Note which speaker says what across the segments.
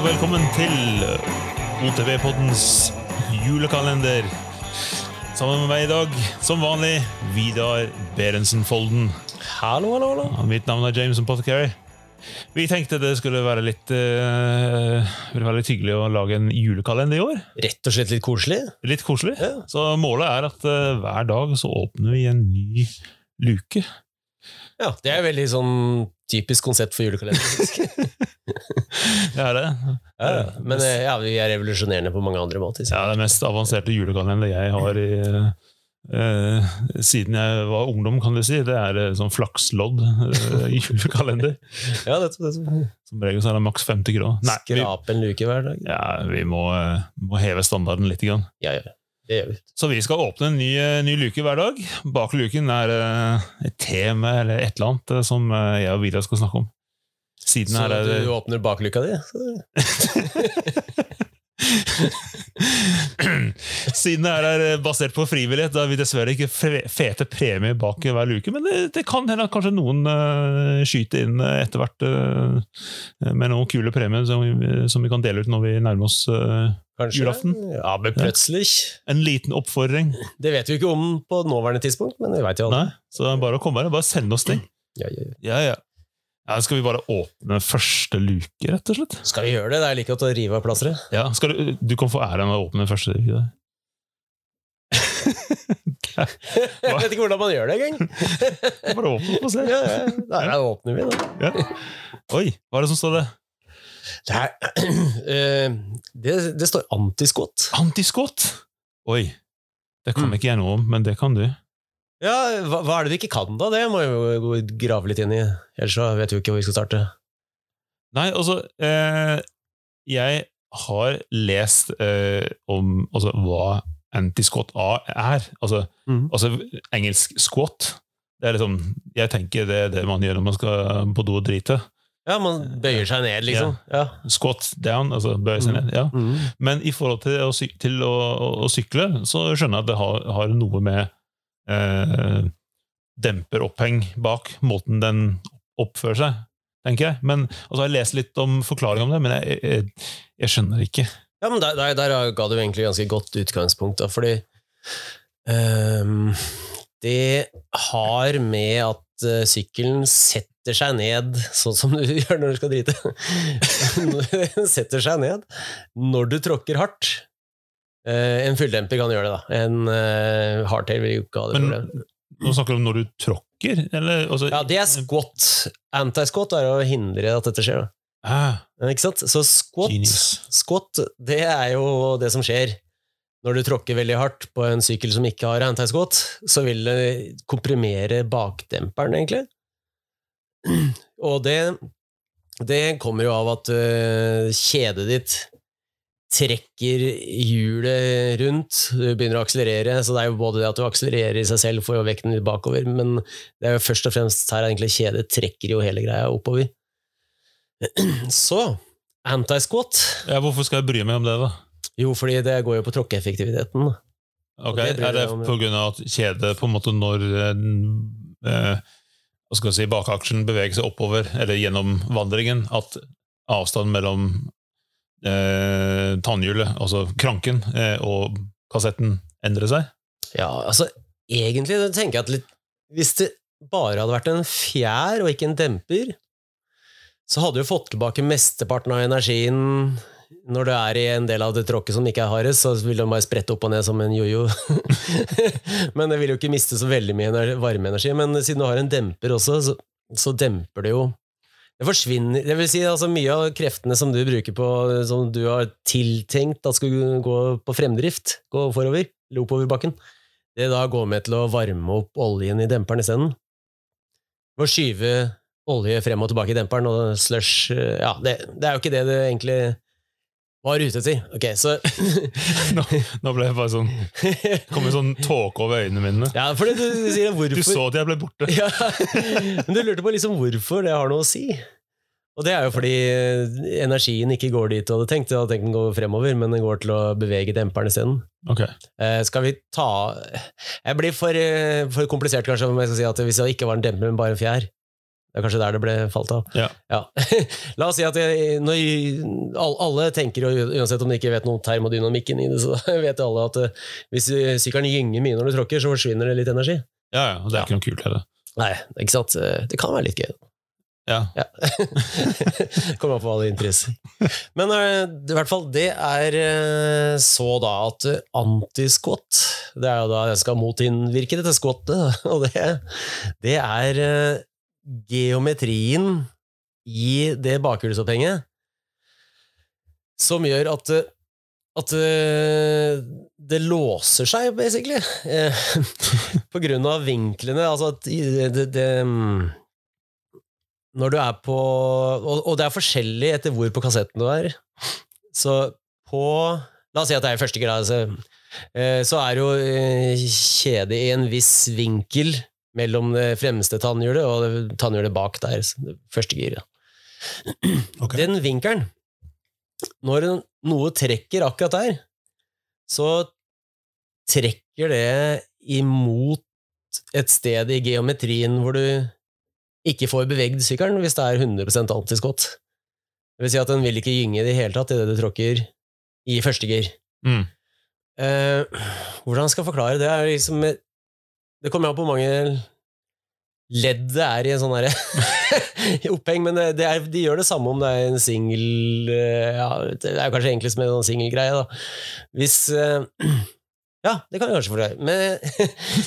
Speaker 1: og velkommen til OTV-poddens julekalender. Sammen med meg i dag, som vanlig, Vidar Berentsen Folden.
Speaker 2: Hallo, hallo, hallo.
Speaker 1: Ja, Mitt navn er James Pottercarry. Vi tenkte det skulle være litt, uh, ville være litt hyggelig å lage en julekalender i år.
Speaker 2: Rett og slett litt koselig.
Speaker 1: Litt koselig.
Speaker 2: Ja.
Speaker 1: Så målet er at uh, hver dag så åpner vi en ny luke.
Speaker 2: Ja, Det er veldig sånn typisk konsept for julekalender.
Speaker 1: Det er det.
Speaker 2: ja. Men eh, ja, vi er revolusjonerende på mange andre måter.
Speaker 1: Ja, det mest avanserte julekalender jeg har i eh, Siden jeg var ungdom, kan du si. Det er eh, sånn flakslodd eh, julekalender.
Speaker 2: Ja, det, det, det.
Speaker 1: Som regel så er det maks 50 kroner. Nei, vi,
Speaker 2: Skrape en luke hver dag.
Speaker 1: ja, vi må, eh, må heve standarden litt. Grann.
Speaker 2: Ja, ja. Det gjør vi.
Speaker 1: Så vi skal åpne en ny, eh, ny luke hver dag. Bak luken er eh, et tema eller et eller annet eh, som eh, jeg og Vidar skal snakke om. Siden
Speaker 2: Så
Speaker 1: er
Speaker 2: du åpner bakluka di?
Speaker 1: Siden det her er eh, basert på frivillighet, da har vi dessverre ikke fete premier bak hver luke. Men det, det kan hende at kanskje noen uh, skyter inn eh, etter hvert uh, med noen kule premier som, som vi kan dele ut når vi nærmer oss uh,
Speaker 2: Kanskje?
Speaker 1: Julaften?
Speaker 2: Ja, men plutselig.
Speaker 1: en liten oppfordring.
Speaker 2: Det vet vi ikke om på nåværende tidspunkt, men vi veit jo aldri.
Speaker 1: Så det er bare å komme her. Bare send oss ting.
Speaker 2: Ja, ja, ja.
Speaker 1: Ja, Skal vi bare åpne første luke, rett og slett?
Speaker 2: Skal vi gjøre det? Det er like godt å rive av plasteret.
Speaker 1: Ja, skal du, du kan få æren av å åpne første luke.
Speaker 2: Jeg vet ikke hvordan man gjør det engang.
Speaker 1: Bare åpne og se.
Speaker 2: Ja, ja. Da åpner vi, da.
Speaker 1: Ja. Oi, hva er det som står der?
Speaker 2: Det, er, uh, det, det står antiskott.
Speaker 1: Antiskott! Oi. Det kan
Speaker 2: Mm.
Speaker 1: ikke jeg noe om, men det kan du.
Speaker 2: Ja, hva, hva er det vi ikke kan, da? Det må jeg jo grave litt inn i. Ellers så vet vi jo ikke hvor vi skal starte.
Speaker 1: Nei, altså eh, Jeg har lest eh, om altså, hva antiskott A er. Altså,
Speaker 2: mm.
Speaker 1: altså engelsk squat. Det er liksom, jeg tenker det er det man gjør når man skal på do og drite.
Speaker 2: Ja, man bøyer seg ned, liksom. Ja.
Speaker 1: Squat down, altså bøye seg
Speaker 2: mm.
Speaker 1: ned. ja.
Speaker 2: Mm.
Speaker 1: Men i forhold til å, til å, å, å sykle, så skjønner jeg at det har, har noe med eh, demperoppheng bak måten den oppfører seg, tenker jeg. Men, altså, jeg lest litt om forklaring om det, men jeg, jeg, jeg skjønner ikke.
Speaker 2: Ja, men der, der, der ga du egentlig ganske godt utgangspunkt, da, fordi um, det har med at uh, sykkelen setter seg ned, sånn som du gjør når du skal drite. Den setter seg ned når du tråkker hardt. Eh, en fulldemper kan gjøre det, da. En uh, hardtail vil jo ikke ha det
Speaker 1: Men
Speaker 2: problemet.
Speaker 1: nå snakker du om når du tråkker, eller? Altså,
Speaker 2: Ja, det er squat. Anti-squat er å hindre at dette skjer. Da.
Speaker 1: Ah,
Speaker 2: Ikke sant? Så squat, squat, det er jo det som skjer. Når du tråkker veldig hardt på en sykkel som ikke har anti-squat, så vil det komprimere bakdemperen, egentlig. Og det, det kommer jo av at kjedet ditt trekker hjulet rundt, du begynner å akselerere, så det er jo både det at du akselererer i seg selv, får jo vekten litt bakover, men det er jo først og fremst her egentlig kjedet trekker jo hele greia oppover. Så, anti-squat
Speaker 1: ja, hvorfor skal jeg bry meg om det, da?
Speaker 2: Jo, fordi det går jo på tråkkeeffektiviteten.
Speaker 1: Ok,
Speaker 2: det
Speaker 1: Er det av at kjedet på en måte når eh, eh, hva skal jeg si, bakaksjen beveger seg oppover, eller gjennom vandringen, at avstanden mellom eh, tannhjulet, altså kranken, eh, og kassetten endrer seg?
Speaker 2: Ja, altså, egentlig tenker jeg at litt, hvis det bare hadde vært en fjær og ikke en demper, så hadde du fått tilbake mesteparten av energien når du er i en del av det tråkket som ikke er hardest, så vil den bare sprette opp og ned som en jojo. men det vil jo ikke miste så veldig mye varmeenergi. Men siden du har en demper også, så, så demper det jo Det forsvinner Det vil si, altså mye av kreftene som du bruker på Som du har tiltenkt at skulle gå på fremdrift, gå forover, eller oppover bakken, det da går med til å varme opp oljen i demperen isteden. Ved å skyve olje frem og tilbake i demperen og slush Ja, det, det er jo ikke det du egentlig var ute etter. Ok, så
Speaker 1: Nå, nå ble jeg bare sånn kom en sånn tåke over øynene mine.
Speaker 2: Ja, fordi du, du sier hvorfor
Speaker 1: Du så at jeg ble borte.
Speaker 2: ja, Men du lurte på liksom hvorfor det har noe å si. Og det er jo fordi energien ikke går dit du hadde tenkt. Du hadde tenkt den går fremover, men den går til å bevege demperen isteden.
Speaker 1: Okay.
Speaker 2: Eh, skal vi ta Jeg blir for, eh, for komplisert kanskje om jeg skal si at hvis det ikke var en demper, men bare en fjær, Det er kanskje der det ble falt av.
Speaker 1: Ja.
Speaker 2: La oss si at jeg, når all- alle tenker, og uansett om de ikke vet noe om termodynamikken i det, så vet alle at eh, hvis sykkelen gynger mye når du tråkker, så forsvinner det litt energi.
Speaker 1: Ja, ja, og det er ikke noe kult heller.
Speaker 2: Nei, ikke sant? Eh, Det kan være litt gøy.
Speaker 1: Ja.
Speaker 2: Ja. Kommer an på hva det interesser. Men eh, i hvert fall, det er så da at antiskott Det er jo da jeg skal motinnvirke dette skottet, og det, det er geometrien i det bakhjulsopphenget som gjør at at eh, det låser seg, basically. Eh, På grunn av vinklene. Altså at det, det mm, Når du er på og, det er forskjellig etter hvor på kassetten du er. Så på La oss si at det er i første grad, så, eh, så er jo kjedet i en viss vinkel mellom det fremste tannhjulet og tannhjulet bak der. Første giret.
Speaker 1: Okay.
Speaker 2: Den vinkelen, når noe trekker akkurat der, så trekker det imot et sted i geometrien hvor du ikke får bevegd sykkelen hvis det er 100 antiskott. Det vil si at den vil ikke gynge i det hele tatt idet du tråkker i første gir.
Speaker 1: Mm.
Speaker 2: Eh, hvordan skal jeg forklare det? Er liksom, det kommer an på hvor mange ledd det er i en sånn oppheng, men det, det er, de gjør det samme om det er en singel eh, ja, Det er kanskje enklest med en singelgreie, da. Hvis eh, Ja, det kan jeg kanskje forklare. Men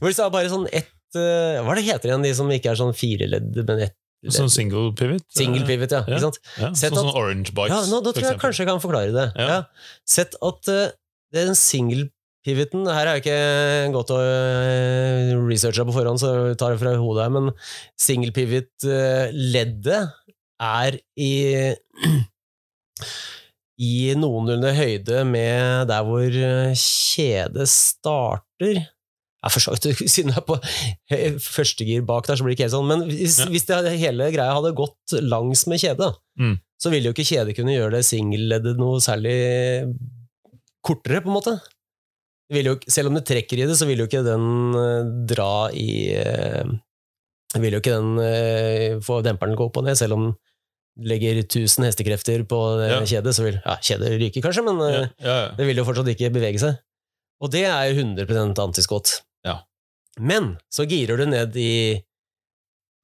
Speaker 2: hvis det er bare sånn ett eh, Hva er det heter igjen, de som ikke er sånn fire ledd, men ett
Speaker 1: Sånn single pivot?
Speaker 2: Single pivot, ja.
Speaker 1: Ja. Ja,
Speaker 2: Sett
Speaker 1: sånn som Orange Bikes,
Speaker 2: Ja, nå, da tror jeg kanskje jeg kan forklare det. Sett at uh, den single-pivoten Her har jeg ikke gått og researche researcha på forhånd, så jeg tar det fra hodet her, men single-pivot-leddet er i i noenlunde høyde med der hvor eh, kjedet starter. Jeg for så vidt, siden jeg er på eh, førstegir bak der, så blir det ikke helt sånn. Men hvis,
Speaker 1: Ja.
Speaker 2: hvis det hele greia hadde gått langs med kjedet,
Speaker 1: Mm.
Speaker 2: så ville jo ikke kjedet kunne gjøre det singelleddet noe særlig kortere, på en måte. Jo, selv om det trekker i det, så vil jo ikke den eh, dra i eh, Vil jo ikke den eh, få demperen gå opp og ned, selv om du legger 1000 hestekrefter på
Speaker 1: Ja.
Speaker 2: kjedet, så vil ja, kjedet ryke, kanskje, men
Speaker 1: Ja, ja,
Speaker 2: det vil jo fortsatt ikke bevege seg. Og det er jo 100 antiskott.
Speaker 1: Ja.
Speaker 2: Men så girer du ned i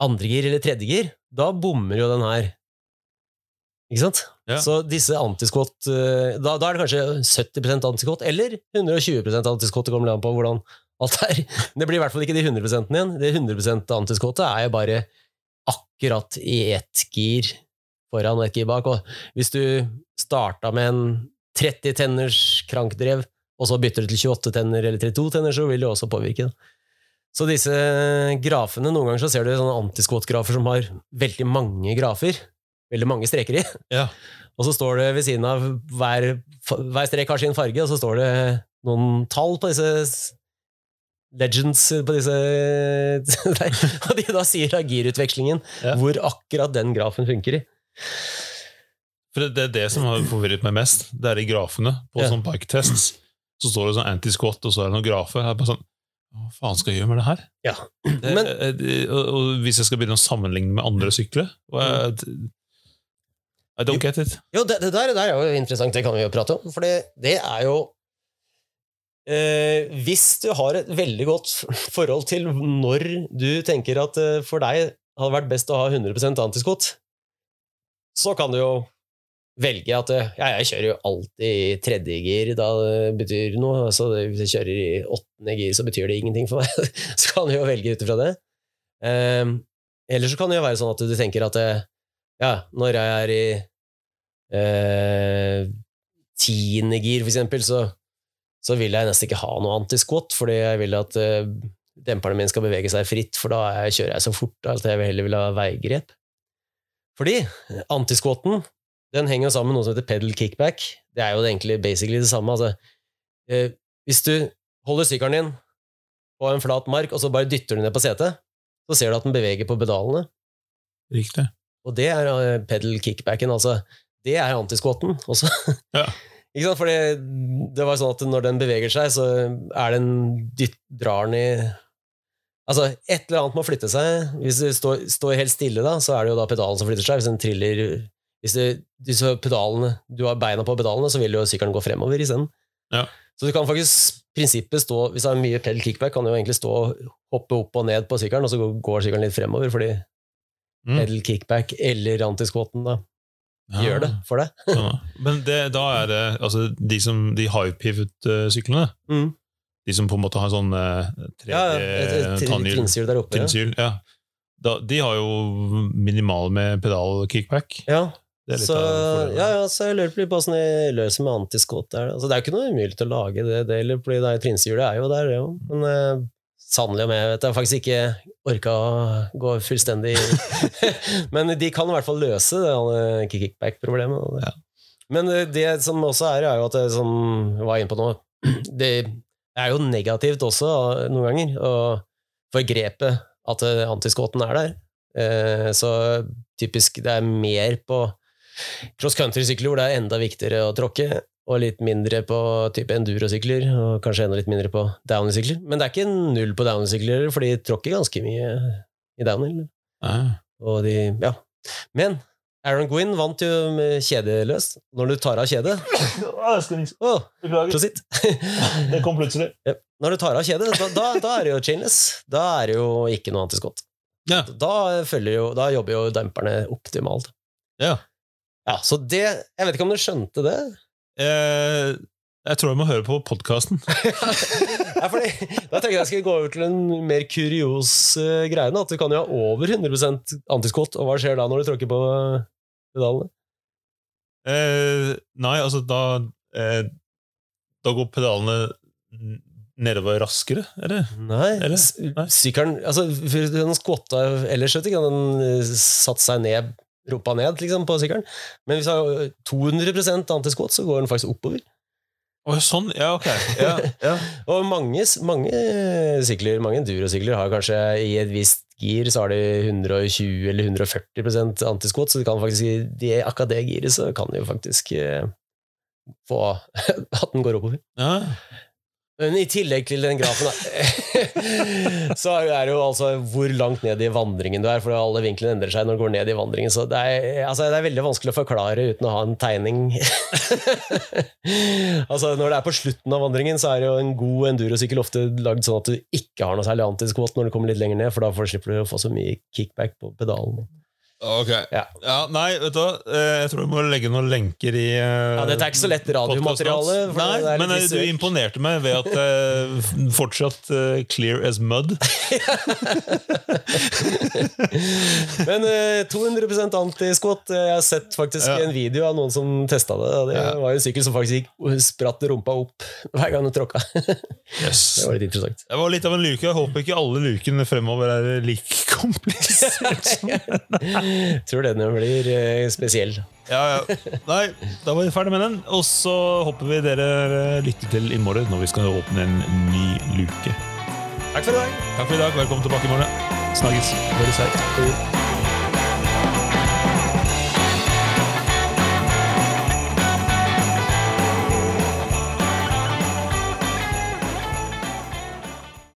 Speaker 2: andre gir eller tredje gir, da bommer jo den her. Ikke sant?
Speaker 1: Ja.
Speaker 2: Så disse antiskott eh, da, da er det kanskje 70% antiskott, eller 120% antiskott, det kommer an på hvordan alt er. Det blir i hvert fall ikke de 100 igjen. Det 100 antiskottet er jo bare akkurat i ett gir foran og ett gir bak. Og hvis du starta med en 30 tenners krankdrev, og så bytter du til 28 tenner eller 32 tenner, så vil det også påvirke. Så disse grafene, noen ganger så ser du sånne antiskott-grafer som har veldig mange grafer, veldig mange streker i,
Speaker 1: Ja.
Speaker 2: og så står det ved siden av hver, hver strek har sin farge, og så står det noen tall på disse legends på disse der. Og de da sier av girutvekslingen
Speaker 1: Ja.
Speaker 2: hvor akkurat den grafen funker i.
Speaker 1: For det, det er det som har forvirret meg mest. Det er i grafene. På
Speaker 2: Ja.
Speaker 1: sånn bike tests så står det sånn anti-squat, og så er det noen grafer. Jeg er bare sånn, Hva faen skal jeg gjøre med det her?
Speaker 2: Ja.
Speaker 1: Det,
Speaker 2: Men-
Speaker 1: eh, og, og hvis jeg skal begynne å sammenligne med andre sykler og jeg, I don't get it.
Speaker 2: Jo, det, det, der, det der er jo interessant, det kan vi jo prate om. For det, er jo eh, Hvis du har et veldig godt forhold til når du tenker at eh, for deg hadde vært best å ha 100% antiskott, så kan du jo velge at eh, ja, jeg kjører jo alltid i tredje gir, da det betyr noe. Så hvis jeg kjører i åttende gir, så betyr det ingenting for meg. så kan du jo velge ut ifra det. Eh, eller så kan det jo være sånn at du tenker at eh, ja, når jeg er i eh, tiende gir, for eksempel, så, så vil jeg nesten ikke ha noe antisquat, fordi jeg vil at eh, demperne mine skal bevege seg fritt, for da er- kjører jeg så fort at jeg heller vil ha veigrep. Fordi antisquaten den henger sammen med noe som heter pedal kickback. Det er jo egentlig basically det samme. Altså, eh, hvis du holder sykkelen din på en flat mark, og så bare dytter du ned på setet, så ser du at den beveger på pedalene.
Speaker 1: Riktig.
Speaker 2: Og det er eh, pedal kickbacken, altså. Det er antisquaten også.
Speaker 1: Ja.
Speaker 2: Ikke sant? Fordi det, var sånn at når den beveger seg, så er den dytt, drar den i Altså, et eller annet må flytte seg. Hvis du står, står helt stille, da, så er det jo da pedalen som flytter seg. Hvis den triller Hvis du, disse pedalene, du har beina på pedalene, så vil jo sykkelen gå fremover isteden.
Speaker 1: Ja.
Speaker 2: Så du kan faktisk prinsippet stå Hvis det er mye pedal kickback, kan du jo egentlig stå og hoppe opp og ned på sykkelen, og så går sykkelen litt fremover, fordi
Speaker 1: Mm.
Speaker 2: pedal kickback eller antisquaten da
Speaker 1: Ja.
Speaker 2: gjør det for deg.
Speaker 1: Ja. Men det, da er det altså de, som, de high pivot-syklene,
Speaker 2: Mm.
Speaker 1: de som på en måte har sånn eh, tredje
Speaker 2: Ja, ja, et- et tri-
Speaker 1: tannhjul,
Speaker 2: der oppe. Ja.
Speaker 1: ja. Da, de har jo minimal med pedal-kickback.
Speaker 2: Ja, så, ja, ja, så jeg lurer på åssen de løser med antiskot der. Altså, det er jo ikke noe umulig til å lage det, det fordi det er trinsehjulet er jo der, det òg. Men uh, sannelig om jeg vet jeg har faktisk ikke orka å gå fullstendig Men de kan i hvert fall løse det eh, kickback-problemet.
Speaker 1: Ja.
Speaker 2: Men eh, det som også er, er jo at det som jeg var inne på nå Det er jo negativt også eh, noen ganger å forgrepe grepet at antiskåten er der. Eh, Så typisk det er mer på cross country-sykler hvor det er enda viktigere å tråkke, og litt mindre på type enduro-sykler, og kanskje enda litt mindre på downhill-sykler. Men det er ikke null på downhill-sykler, for de tråkker ganske mye i downhill.
Speaker 1: Ah.
Speaker 2: Og de, ja. Men Aaron Gwynn vant jo med kjedeløst. Når du tar av kjedet Å,
Speaker 1: Beklager. Det kom plutselig.
Speaker 2: Når du tar av kjedet, da, da, da er det jo chainless. Da er det jo ikke noe antiskott.
Speaker 1: Ja.
Speaker 2: Da, jo, da jobber jo demperne optimalt.
Speaker 1: Ja.
Speaker 2: Ja, så det Jeg vet ikke om du skjønte det?
Speaker 1: Eh, jeg tror jeg må høre på podkasten.
Speaker 2: ja, da tenker jeg jeg skal gå over til en mer kurios uh, greie. At du kan jo ha over 100% antiskott, og hva skjer da når du tråkker på pedalene?
Speaker 1: Eh, nei, altså da eh, Da går pedalene nedover raskere, eller?
Speaker 2: Nei,
Speaker 1: Eller? Nei.
Speaker 2: sykkelen altså, Den skvatta ellers, vet du ikke, den eh, satte seg ned, rumpa ned liksom, på sykkelen. Men hvis du har 200% antiskott, så går den faktisk oppover.
Speaker 1: Oh, sånn? Ja, ok. Ja, ja.
Speaker 2: Og mange, mange sykler, mange endurosykler har kanskje i et visst gir så har de 120 eller 140% antiskott, så du kan faktisk, i akkurat det giret så kan de jo faktisk eh, få at den går oppover.
Speaker 1: ja.
Speaker 2: Men i tillegg til den grafen, så er det jo altså hvor langt ned i vandringen du er, for alle vinklene endrer seg når du går ned i vandringen. Så det er, altså, det er veldig vanskelig å forklare uten å ha en tegning. altså Når det er på slutten av vandringen, så er jo en god endurosykkel ofte lagd sånn at du ikke har noe særlig antiskvot når du kommer litt lenger ned, for da slipper du å få så mye kickback på pedalen.
Speaker 1: Ok.
Speaker 2: Ja.
Speaker 1: nei, vet du hva? Eh, Jeg tror vi må legge noen lenker i eh,
Speaker 2: Ja, Dette er ikke så lett radiomateriale. er
Speaker 1: Nei, men eh, du imponerte meg ved at uh, fortsatt uh, clear as mud.
Speaker 2: Men uh, 200 antiskott. Jeg har sett faktisk
Speaker 1: Ja.
Speaker 2: en video av noen som testa det. og Det
Speaker 1: Ja.
Speaker 2: var jo en sykkel som faktisk gikk spratt rumpa opp hver gang du tråkka. Det var litt interessant.
Speaker 1: Det var litt av en luke. Jeg håper ikke alle lukene fremover er like komplisert.
Speaker 2: Tror denne blir eh, spesiell.
Speaker 1: Ja, ja. Nei, da var vi ferdig med den. Og så håper vi dere eh, lytter til i morgen når vi skal åpne en ny luke.
Speaker 2: Takk for i dag.
Speaker 1: Takk for i dag. Velkommen tilbake i morgen. Snakkes. Høres her.